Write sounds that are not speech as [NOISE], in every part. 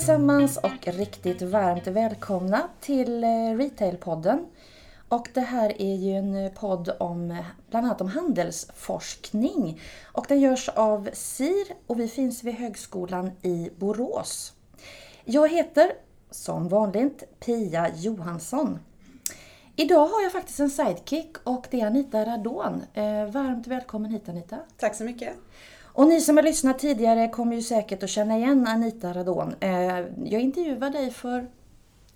allesammans och riktigt varmt välkomna till eh, Retailpodden. Och det här är ju en eh, podd om eh, bland annat om handelsforskning. Och den görs av SIR och vi finns vid Högskolan i Borås. Jag heter som vanligt Pia Johansson. Idag har jag faktiskt en sidekick och det är Anita Radon. Varmt välkommen hit Anita. Tack så mycket. Och ni som har lyssnat tidigare kommer ju säkert att känna igen Anita Radon. Eh, jag intervjuade dig för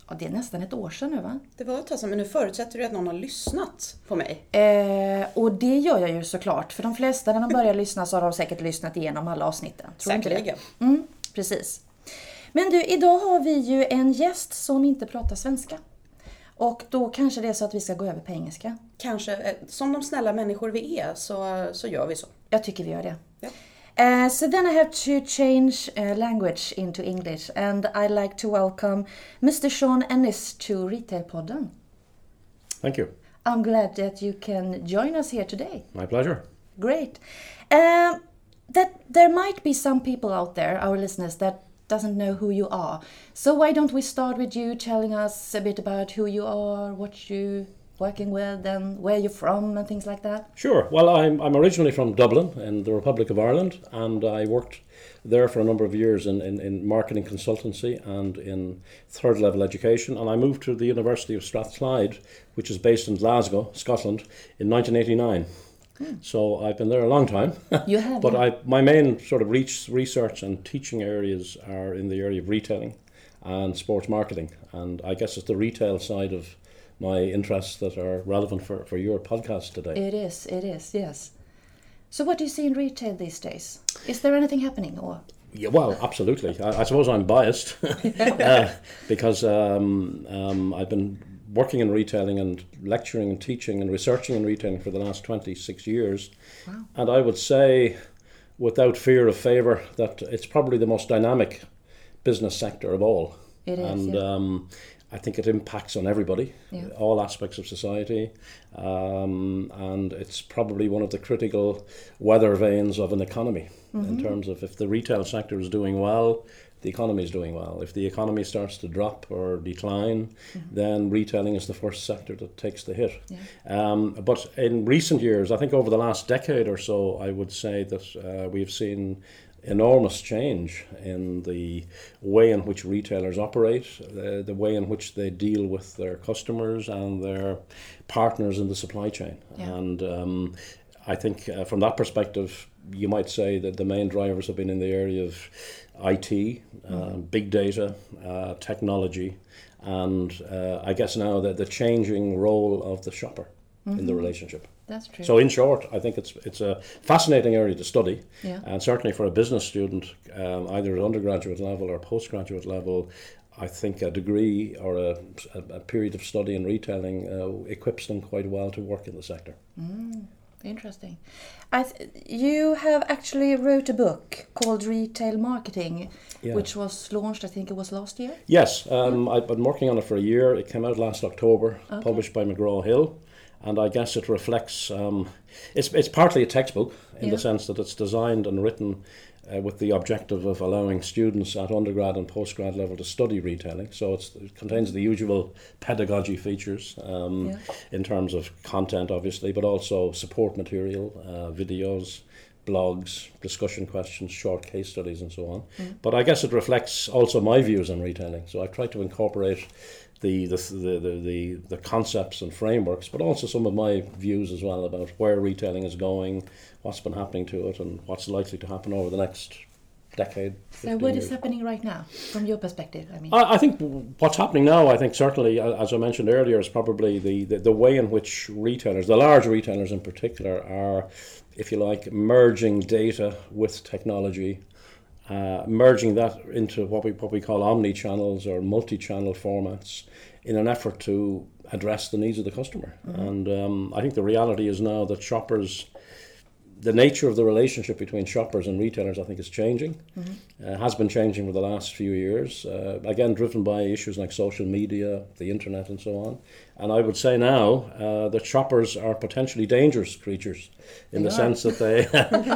Ja, det är nästan ett år sedan nu va? Det var ett tag sedan, men nu förutsätter du att någon har lyssnat på mig. Eh, och det gör jag ju såklart. För de flesta när de börjar lyssna så har de säkert lyssnat igenom alla avsnitten. Tror Säkerligen. Mm, precis. Men du, idag har vi ju en gäst som inte pratar svenska. Och då kanske det är så att vi ska gå över på engelska. Kanske. Eh, som de snälla människor vi är så, så gör vi så. Jag tycker vi gör det. Ja. Uh, so then I have to change uh, language into English and I'd like to welcome Mr. Sean Ennis to Retail Podden. Thank you. I'm glad that you can join us here today. My pleasure. Great. Uh, that there might be some people out there, our listeners, that doesn't know who you are. So why don't we start with you telling us a bit about who you are, what you working with and where you're from and things like that? Sure. Well, I'm, I'm originally from Dublin in the Republic of Ireland, and I worked there for a number of years in, in, in marketing consultancy and in third level education. And I moved to the University of Strathclyde, which is based in Glasgow, Scotland, in 1989. Hmm. So I've been there a long time. [LAUGHS] You have, but yeah. I my main sort of reach, research and teaching areas are in the area of retailing and sports marketing, and I guess it's the retail side of my interests that are relevant for, for your podcast today. It is, it is, yes. So what do you see in retail these days? Is there anything happening or? Yeah, well, absolutely. I, I suppose I'm biased [LAUGHS] uh, [LAUGHS] because um, um, I've been working in retailing and lecturing and teaching and researching in retailing for the last 26 years. Wow. And I would say, without fear of favour, that it's probably the most dynamic business sector of all. It is, and yeah. um, I think it impacts on everybody, Yeah. all aspects of society, um, and it's probably one of the critical weather vanes of an economy Mm-hmm. in terms of if the retail sector is doing well, the economy is doing well. If the economy starts to drop or decline, then retailing is the first sector that takes the hit. Yeah. Um, but in recent years, I think over the last decade or so, I would say that uh, we've seen enormous change in the way in which retailers operate, the, the way in which they deal with their customers and their partners in the supply chain. Yeah. And um, I think uh, from that perspective, you might say that the main drivers have been in the area of IT, uh, big data, uh, technology, and uh, I guess now that the changing role of the shopper in the relationship. That's true. So, in short, I think it's it's a fascinating area to study, Yeah. and certainly for a business student, um, either at undergraduate level or postgraduate level, I think a degree or a, a, a period of study in retailing uh, equips them quite well to work in the sector. Interesting. I th- you have actually wrote a book called Retail Marketing, Yeah. which was launched, I think it was last year. Yes, um, I've been working on it for a year. It came out last October, Okay. published by McGraw Hill, and I guess it reflects. Um, it's it's partly a textbook in Yeah. the sense that it's designed and written uh, with the objective of allowing students at undergrad and postgrad level to study retailing. So it's, it contains the usual pedagogy features um, Yeah. in terms of content, obviously, but also support material, uh, videos. Blogs, discussion questions, short case studies, and so on. But I guess it reflects also my views on retailing. So I've tried to incorporate the the, the, the, the the concepts and frameworks, but also some of my views as well about where retailing is going, what's been happening to it, and what's likely to happen over the next decade. So 15 what years. is happening right now, from your perspective? I mean, I, I think what's happening now, I think certainly, as I mentioned earlier, is probably the, the, the way in which retailers, the large retailers in particular, are, if you like, merging data with technology, uh, merging that into what we, what we call omni channels or multi channel formats in an effort to address the needs of the customer. And um, I think the reality is now that shoppers the nature of the relationship between shoppers and retailers, I think, is changing. Mm-hmm. Uh, has been changing for the last few years. Uh, again, driven by issues like social media, the internet, and so on. And I would say now uh, that shoppers are potentially dangerous creatures in they the are. sense that they,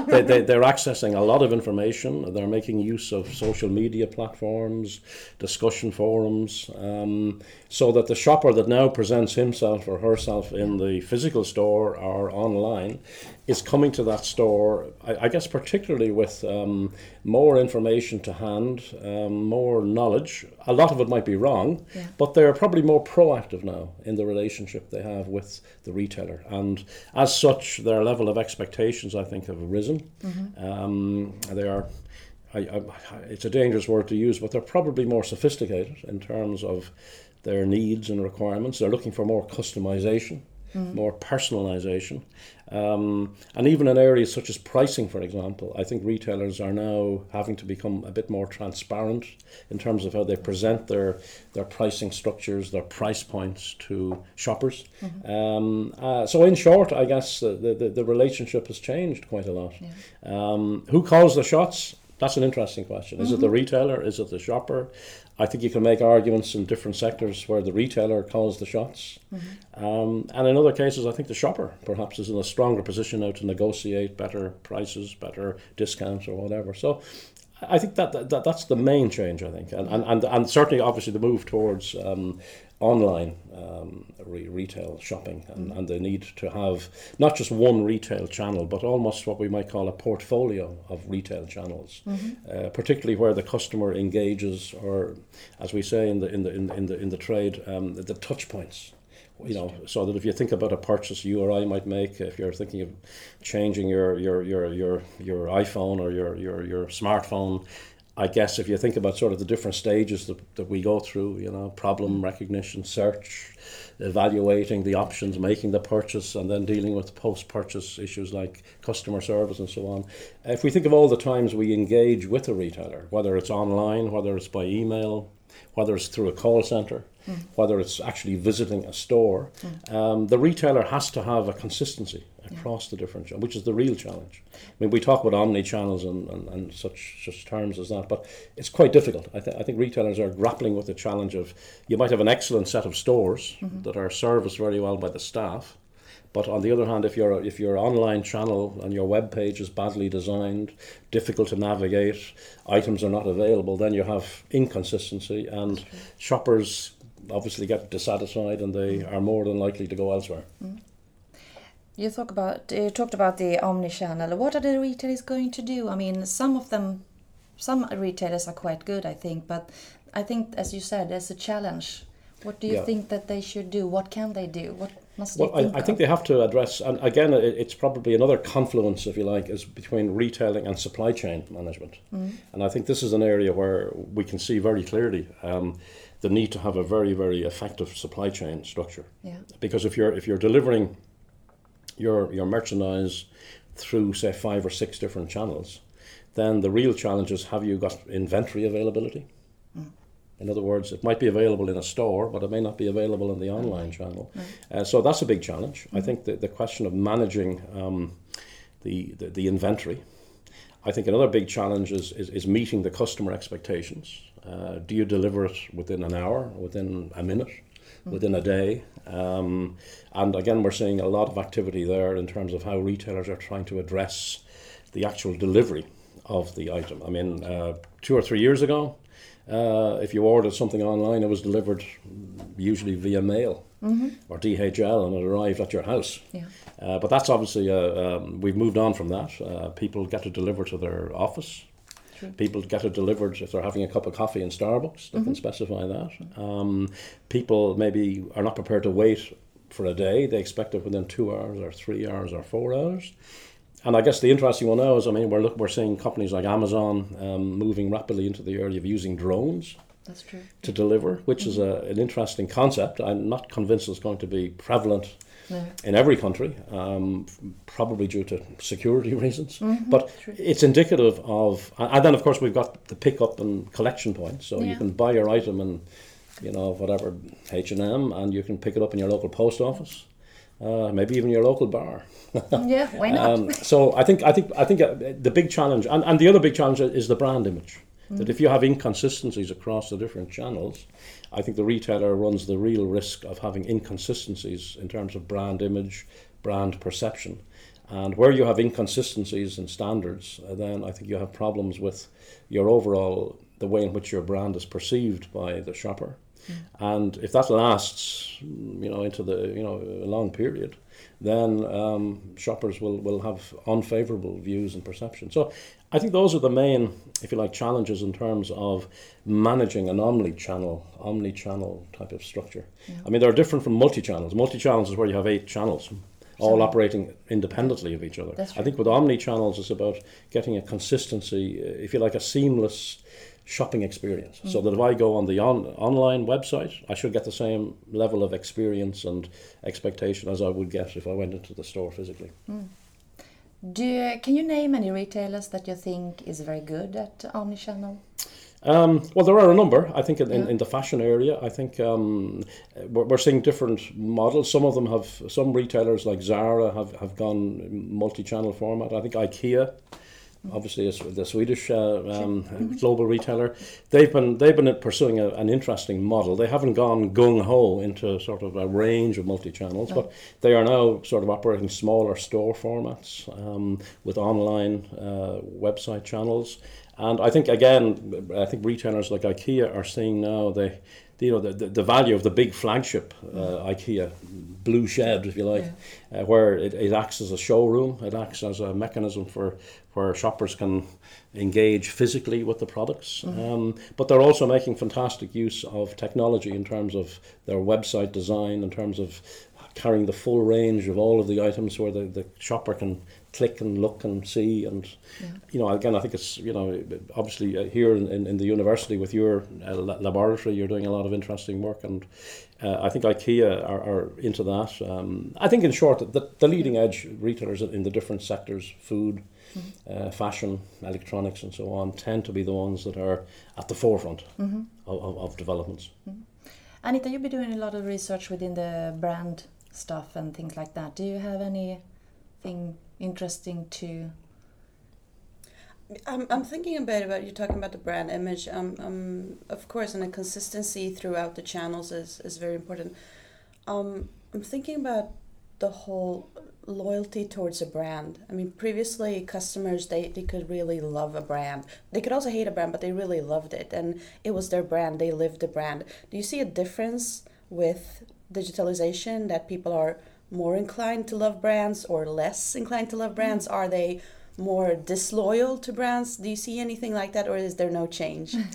[LAUGHS] they, they, they're accessing a lot of information. They're making use of social media platforms, discussion forums, um, so that the shopper that now presents himself or herself in the physical store or online is coming to that store, I, I guess, particularly with um, more information to hand, um, more knowledge. A lot of it might be wrong, yeah. but they're probably more proactive now in the relationship they have with the retailer. And as such, their level of expectations, I think, have risen. Mm-hmm. Um, they are. I, I, it's a dangerous word to use, but they're probably more sophisticated in terms of their needs and requirements. They're looking for more customization mm. more personalization. Um, and even in areas such as pricing, for example, I think retailers are now having to become a bit more transparent in terms of how they present their, their pricing structures, their price points to shoppers. Mm-hmm. Um, uh, so, in short, I guess the, the, the, relationship has changed quite a lot. Yeah. Um, who calls the shots? That's an interesting question. Is mm-hmm. it the mm-hmm. retailer? Is it the shopper? I think you can make arguments in different sectors where the retailer calls the shots. Mm-hmm. Um, and in other cases, I think the shopper perhaps is in a stronger position now to negotiate better prices, better discounts, or whatever. So I think that, that that's the main change, I think. And, and, and, and certainly, obviously, the move towards um, online um, re- retail shopping and, and the need to have not just one retail channel but almost what we might call a portfolio of retail channels mm-hmm. uh, particularly where the customer engages or as we say in the in the in, in the in the trade um, the, the touch points you know, so that if you think about a purchase you or I might make, if you're thinking of changing your your your your, your iPhone or your, your your smartphone, I guess if you think about sort of the different stages that, that we go through, you know, problem mm. recognition, search, evaluating the options, making the purchase, and then dealing with post purchase issues like customer service and so on. If we think of all the times we engage with a retailer, whether it's online, whether it's by email, whether it's through a call center, mm. whether it's actually visiting a store, mm. um, the retailer has to have a consistency across yeah. the different, which is the real challenge. I mean, we talk about omni channels and, and, and such such terms as that, but it's quite difficult. I, th- I think retailers are grappling with the challenge of you might have an excellent set of stores mm-hmm. that are serviced very well by the staff, but on the other hand, if your if your online channel and your web page is badly designed, difficult to navigate, items are not available, then you have inconsistency, and shoppers obviously get dissatisfied, and they mm. are more than likely to go elsewhere. Mm. You talk about you talked about the omni-channel. What are the retailers going to do? I mean, some of them, some retailers are quite good, I think, but I think, as you said, there's a challenge. What do you yeah. think that they should do? What can they do? What well, think I, I think they have to address, and again, it's probably another confluence, if you like, is between retailing and supply chain management. Mm. And I think this is an area where we can see very clearly. Um, the need to have a very very effective supply chain structure. Yeah. Because if you're if you're delivering your your merchandise through say five or six different channels, then the real challenge is have you got inventory availability? Mm. In other words, it might be available in a store, but it may not be available in the online channel. Uh, so that's a big challenge. Mm. I think the, the question of managing um, the, the, the inventory. I think another big challenge is, is, is meeting the customer expectations. Uh, do you deliver it within an hour, within a minute, mm. within a day? Um, and again, we're seeing a lot of activity there in terms of how retailers are trying to address the actual delivery of the item. I mean, uh, two or three years ago, uh, if you ordered something online, it was delivered usually via mail mm-hmm. or DHL and it arrived at your house. Yeah. Uh, but that's obviously, uh, um, we've moved on from that. Uh, people get it delivered to their office. True. People get it delivered if they're having a cup of coffee in Starbucks. They mm-hmm. can specify that. Um, people maybe are not prepared to wait for a day. They expect it within two hours or three hours or four hours. And I guess the interesting one now is, I mean, we're look, we're seeing companies like Amazon um, moving rapidly into the area of using drones. That's true. To deliver, which mm-hmm. is a, an interesting concept. I'm not convinced it's going to be prevalent no. in every country, um, probably due to security [LAUGHS] reasons. Mm-hmm, but true. it's indicative of, and then of course we've got the pickup and collection point. So yeah. you can buy your item and you know, whatever H and M, and you can pick it up in your local post office. Uh, maybe even your local bar. [LAUGHS] yeah, why not? Um, so I think I think I think uh, the big challenge, and, and the other big challenge is the brand image. That if you have inconsistencies across the different channels, I think the retailer runs the real risk of having inconsistencies in terms of brand image, brand perception. And where you have inconsistencies in standards, uh, then I think you have problems with your overall the way in which your brand is perceived by the shopper. And if that lasts, you know, into the you know a long period, then um, shoppers will, will have unfavorable views and perception. So I think those are the main, if you like, challenges in terms of managing an omni-channel, omni-channel type of structure. I mean, they're different from multi-channels. Multi-channels is where you have eight channels, all operating independently of each other. I think with omni-channels, it's about getting a consistency, if you like, a seamless shopping experience. So that if I go on the on, online website, I should get the same level of experience and expectation as I would get if I went into the store physically. Do you, can you name any retailers that you think is very good at omnichannel? Um, well, there are a number. I think in, in, in the fashion area, I think um, we're, we're seeing different models. Some of them have, some retailers like Zara have, have gone multi-channel format. I think IKEA, obviously is the Swedish uh, um, global retailer, they've been they've been pursuing a, an interesting model. They haven't gone gung ho into sort of a range of multi-channels, but they are now sort of operating smaller store formats um, with online uh, website channels. And I think again, I think retailers like IKEA are seeing now the, you know, the, the, the value of the big flagship uh, IKEA blue shed, if you like, uh, where it, it acts as a showroom, it acts as a mechanism for where shoppers can engage physically with the products. Um, but they're also making fantastic use of technology in terms of their website design, in terms of carrying the full range of all of the items where the, the shopper can click and look and see and you know again I think it's you know obviously uh, here in, in, in the university with your uh, laboratory you're doing a lot of interesting work and uh, I think IKEA are, are into that. Um, I think in short the, the leading edge retailers in the different sectors food uh, fashion electronics and so on tend to be the ones that are at the forefront of, of, of developments. Anita, you've been doing a lot of research within the brand stuff and things like that. Do you have anything interesting to? I'm, I'm thinking a bit about you talking about the brand image. Um, um, of course, and a consistency throughout the channels is, is very important. Um, I'm thinking about the whole loyalty towards a brand. I mean, previously customers they, they could really love a brand. They could also hate a brand, but they really loved it, and it was their brand. They lived the brand. Do you see a difference with digitalization that people are more inclined to love brands or less inclined to love brands? Are they more disloyal to brands? Do you see anything like that, or is there no change? [LAUGHS]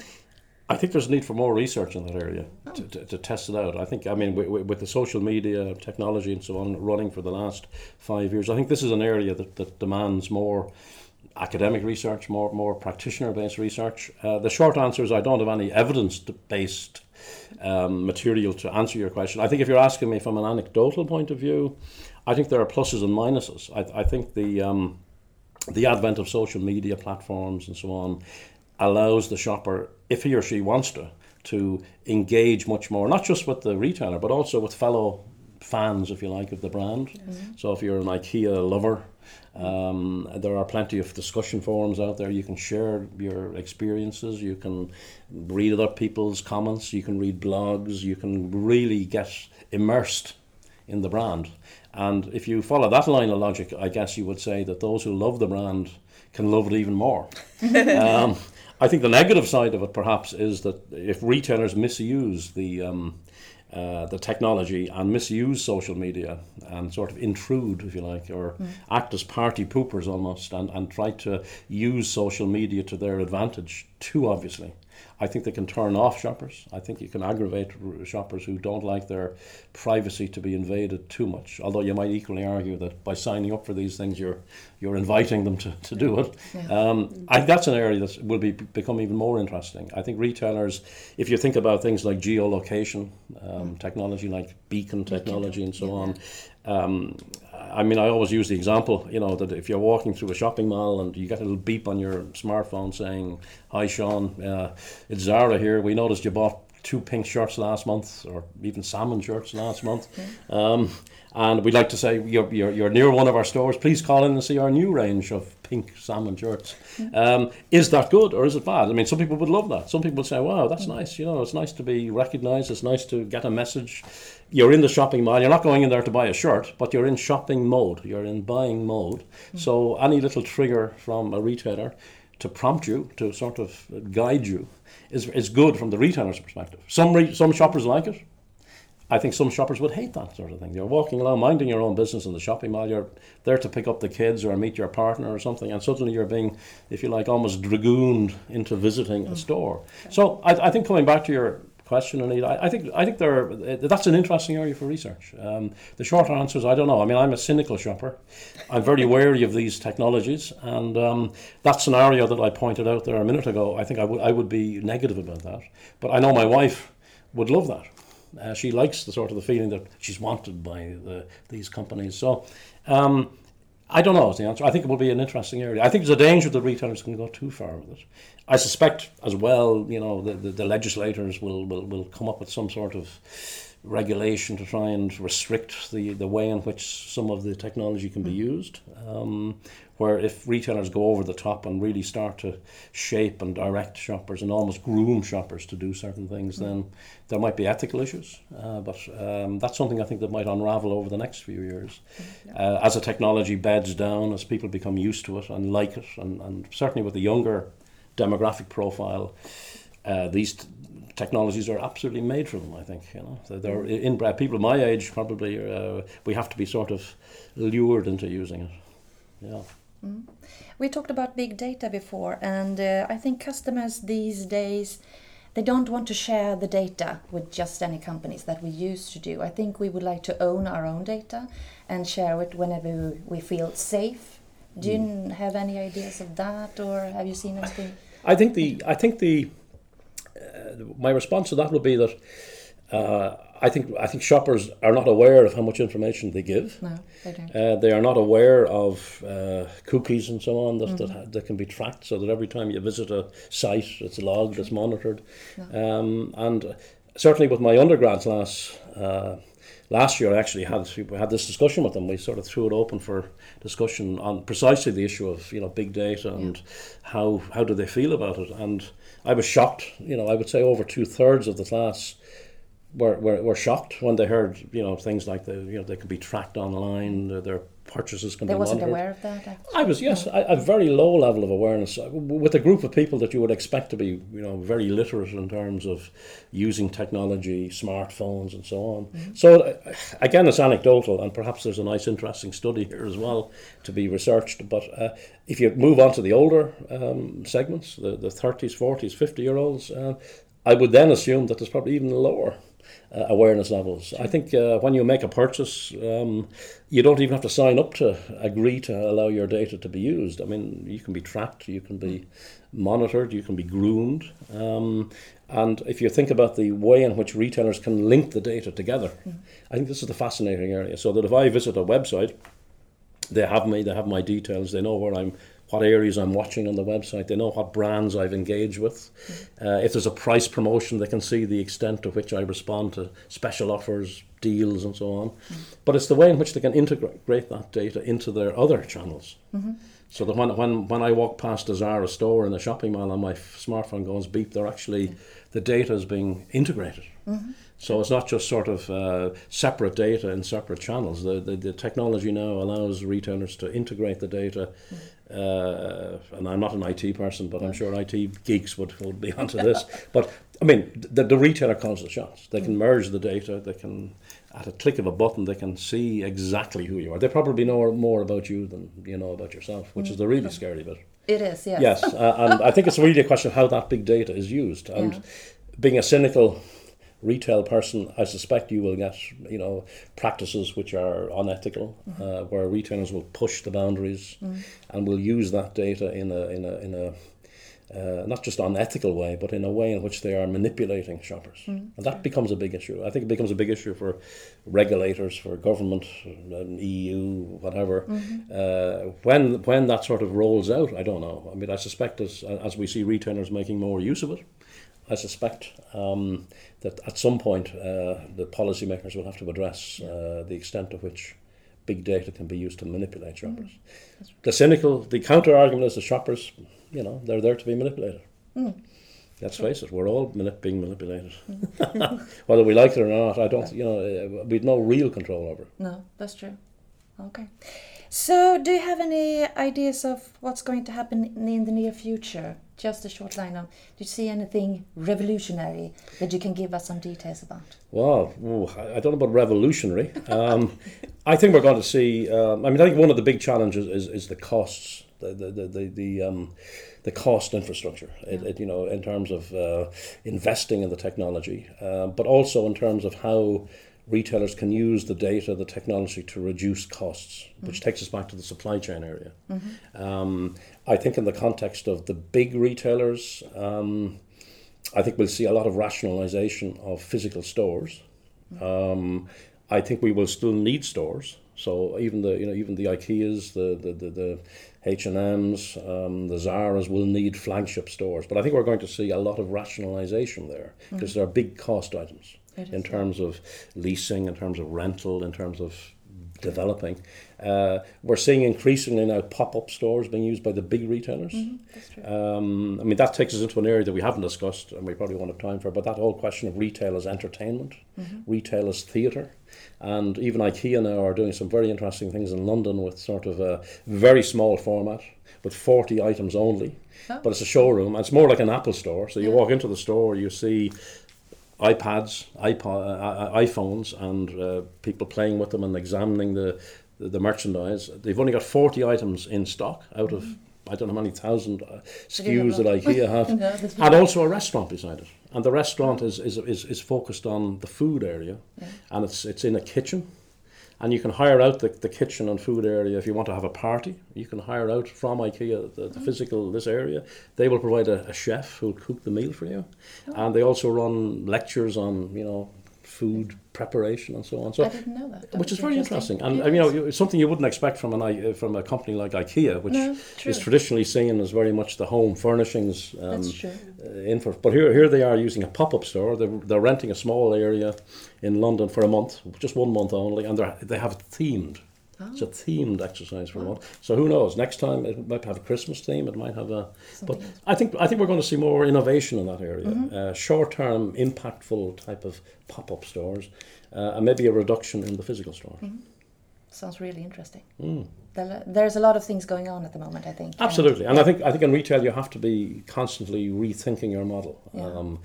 I think there's a need for more research in that area to, to, to test it out. I think, I mean, with, with the social media technology and so on running for the last five years, I think this is an area that, that demands more academic research, more more practitioner based research. Uh, the short answer is I don't have any evidence based um, material to answer your question. I think if you're asking me from an anecdotal point of view, I think there are pluses and minuses. I, I think the um, the advent of social media platforms and so on allows the shopper, if he or she wants to, to engage much more, not just with the retailer, but also with fellow fans, if you like, of the brand. So if you're an IKEA lover, um, there are plenty of discussion forums out there. You can share your experiences. You can read other people's comments. You can read blogs. You can really get immersed in the brand. And if you follow that line of logic, I guess you would say that those who love the brand can love it even more. [LAUGHS] um, I think the negative side of it, perhaps, is that if retailers misuse the um, uh, the technology and misuse social media and sort of intrude, if you like, or act as party poopers almost, and, and try to use social media to their advantage too obviously. I think they can turn off shoppers. I think you can aggravate shoppers who don't like their privacy to be invaded too much. Although you might equally argue that by signing up for these things, you're you're inviting them to, to do it. Um, I think that's an area that will be become even more interesting. I think retailers, if you think about things like geolocation um, technology, like beacon technology, and so on. Um, I mean, I always use the example, you know, that if you're walking through a shopping mall and you get a little beep on your smartphone saying, "Hi, Sean, uh, it's Zara here. We noticed you bought two pink shirts last month, or even salmon shirts last [LAUGHS] month. Um, and we'd like to say you're, you're, you're near one of our stores. Please call in and see our new range of pink salmon shirts. Um, is that good or is it bad? I mean, some people would love that. Some people would say, "Wow, that's nice." You know, it's nice to be recognised. It's nice to get a message. You're in the shopping mall. You're not going in there to buy a shirt, but you're in shopping mode. You're in buying mode. So any little trigger from a retailer to prompt you to sort of guide you is, is good from the retailer's perspective. Some re- some shoppers like it. I think some shoppers would hate that sort of thing. You're walking along, minding your own business in the shopping mall. You're there to pick up the kids or meet your partner or something, and suddenly you're being, if you like, almost dragooned into visiting a mm. store. So I, I think coming back to your question, Anita, I, I think I think there that's an interesting area for research. Um, the short answer is I don't know. I mean, I'm a cynical shopper. I'm very wary of these technologies, and um, that scenario that I pointed out there a minute ago, I think I would I would be negative about that. But I know my wife would love that. Uh, she likes the sort of the feeling that she's wanted by the, these companies. So. Um, I don't know is the answer. I think it will be an interesting area. I think there's a danger that retailers can go too far with it. I suspect as well, you know, the, the, the legislators will, will, will come up with some sort of regulation to try and restrict the, the way in which some of the technology can be used. Um, where if retailers go over the top and really start to shape and direct shoppers and almost groom shoppers to do certain things, then there might be ethical issues. Uh, but um, that's something I think that might unravel over the next few years. Uh, as the technology beds down, as people become used to it and like it, and, and certainly with the younger demographic profile, uh, these t- technologies are absolutely made for them. I think you know they're, they're inbred. People my age probably uh, we have to be sort of lured into using it. Yeah. We talked about big data before, and uh, I think customers these days they don't want to share the data with just any companies that we used to do. I think we would like to own our own data and share it whenever we feel safe. Do you have any ideas of that, or have you seen anything? I think the I think the my response to that would be that uh, I think I think shoppers are not aware of how much information they give. No, they don't. Uh, they are not aware of uh, cookies and so on that, that, ha- that can be tracked so that every time you visit a site it's logged, it's monitored. Um, and certainly with my undergrad class uh, last year, I actually had we had this discussion with them. We sort of threw it open for discussion on precisely the issue of you know big data and how how do they feel about it. And I was shocked. You know, I would say over two thirds of the class were, were, were shocked when they heard you know things like the you know they can be tracked online, their, their purchases can They be wasn't monitored. aware of that. actually. I was yes, a, a very low level of awareness uh, with a group of people that you would expect to be, you know, very literate in terms of using technology, smartphones, and so on. So uh, again, it's anecdotal, and perhaps there's a nice, interesting study here as well to be researched. But uh, if you move on to the older um, segments, the the thirties, forties, fifty year olds, uh, I would then assume that there's probably even lower uh, awareness levels. I think uh, when you make a purchase, um, you don't even have to sign up to agree to allow your data to be used. I mean, you can be tracked, you can be monitored, you can be groomed. Um, and if you think about the way in which retailers can link the data together, I think this is the fascinating area. So that if I visit a website, they have me, they have my details, they know where I'm, what areas I'm watching on the website, they know what brands I've engaged with. Mm-hmm. Uh, if there's a price promotion, they can see the extent to which I respond to special offers, deals, and so on. Mm-hmm. But it's the way in which they can integrate that data into their other channels. Mm-hmm. So that when, when, when I walk past a Zara store in a shopping mall and my smartphone goes beep, they're actually, the data is being integrated. So it's not just sort of uh, separate data in separate channels. The, the, the technology now allows retailers to integrate the data. Uh, and I'm not an IT person, but I'm sure IT geeks would, would be [LAUGHS] onto this. But I mean, the, the retailer calls the shots. They can merge the data. They can, at a click of a button, they can see exactly who you are. They probably know more about you than you know about yourself, which is the really scary bit. It is, yes. Yes, uh, and I think it's really a question of how that big data is used. And Yeah. being a cynical retail person, I suspect you will get you know practices which are unethical, uh, where retailers will push the boundaries and will use that data in a in a in a uh, not just unethical way, but in a way in which they are manipulating shoppers, and that becomes a big issue. I think it becomes a big issue for regulators, for government, um, EU, whatever. Uh, when when that sort of rolls out, I don't know. I mean, I suspect as as we see retailers making more use of it, I suspect um, that at some point uh, the policymakers will have to address uh, the extent to which big data can be used to manipulate shoppers. Mm. The cynical, the counter argument is the shoppers, you know, they're there to be manipulated. Mm. Let's face it, we're all manip- being manipulated. [LAUGHS] Whether we like it or not, I don't, you know, uh, we've no real control over it. No, that's true. Okay. So, do you have any ideas of what's going to happen in the near future? Just a short line on. Do you see anything revolutionary that you can give us some details about? Well, ooh, I don't know about revolutionary. Um, [LAUGHS] I think we're going to see. Um, I mean, I think one of the big challenges is, is the costs, the the the the, the, um, the cost infrastructure. It, it, you know, in terms of uh, investing in the technology, uh, but also in terms of how retailers can use the data, the technology to reduce costs, which takes us back to the supply chain area. Um, I think in the context of the big retailers. Um, I think we'll see a lot of rationalization of physical stores. Um, I think we will still need stores. So even the you know even the IKEAs, the the the, the H and M's, um, the Zara's will need flagship stores. But I think we're going to see a lot of rationalization there because there are big cost items It in terms of leasing, in terms of rental, in terms of developing. Uh, we're seeing increasingly now pop-up stores being used by the big retailers. True. Um, I mean, that takes us into an area that we haven't discussed and we probably won't have time for, but that whole question of retail as entertainment, retail as theatre. And even IKEA now are doing some very interesting things in London with sort of a very small format with 40 items only. Oh. But it's a showroom and it's more like an Apple store. So you Yeah. walk into the store, you see iPads, iPod, uh, uh, iPhones, and uh, people playing with them and examining the, the, the merchandise. They've only got 40 items in stock out of, I don't know how many thousand uh, They do have SKUs that. IKEA [LAUGHS] have. No, and also a restaurant beside it. And the restaurant is, is, is, is focused on the food area, Yeah. and it's, it's in a kitchen. And you can hire out the, the kitchen and food area if you want to have a party. You can hire out from IKEA the, the mm. physical this area. They will provide a, a chef who'll cook the meal for you, oh. and they also run lectures on you know food preparation and so on. So I didn't know that. Which is very interesting, and It uh, you know you- something you wouldn't expect from an uh, from a company like IKEA, which No, is traditionally seen as very much the home furnishings um, That's true. uh, info. But here, here they are using a pop-up store. They're, they're renting a small area in London for a month, just one month only, and they they have it themed. It's a themed exercise for a month. So who knows? Next time it might have a Christmas theme. It might have a. Something but else. I think I think we're going to see more innovation in that area. Uh, short-term, impactful type of pop-up stores, uh, and maybe a reduction in the physical stores. Sounds really interesting. Mm. There's a lot of things going on at the moment, I think. and- Absolutely, and I think I think in retail you have to be constantly rethinking your model. Yeah. Um,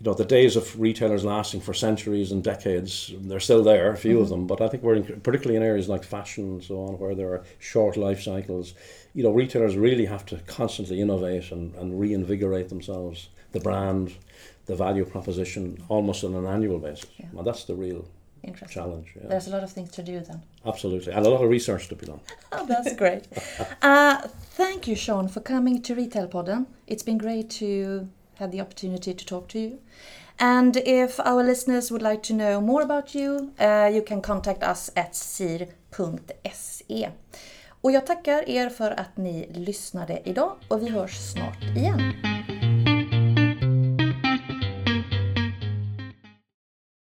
you know, the days of retailers lasting for centuries and decades, they're still there, a few of them. But I think we're in, particularly in areas like fashion and so on, where there are short life cycles. You know, retailers really have to constantly innovate and, and reinvigorate themselves, the brand, the value proposition, almost on an annual basis. Yeah. That's the real Interesting. challenge. Yeah. There's a lot of things to do then. Absolutely, and a lot of research to be done. [LAUGHS] Oh, that's great. [LAUGHS] uh, thank you, Sean, for coming to Retail Podden. It's been great to had the opportunity to talk to you. And if our listeners would like to know more about you, uh, you can contact us at sir.se. Och jag tackar er för att ni lyssnade idag och vi hörs snart igen.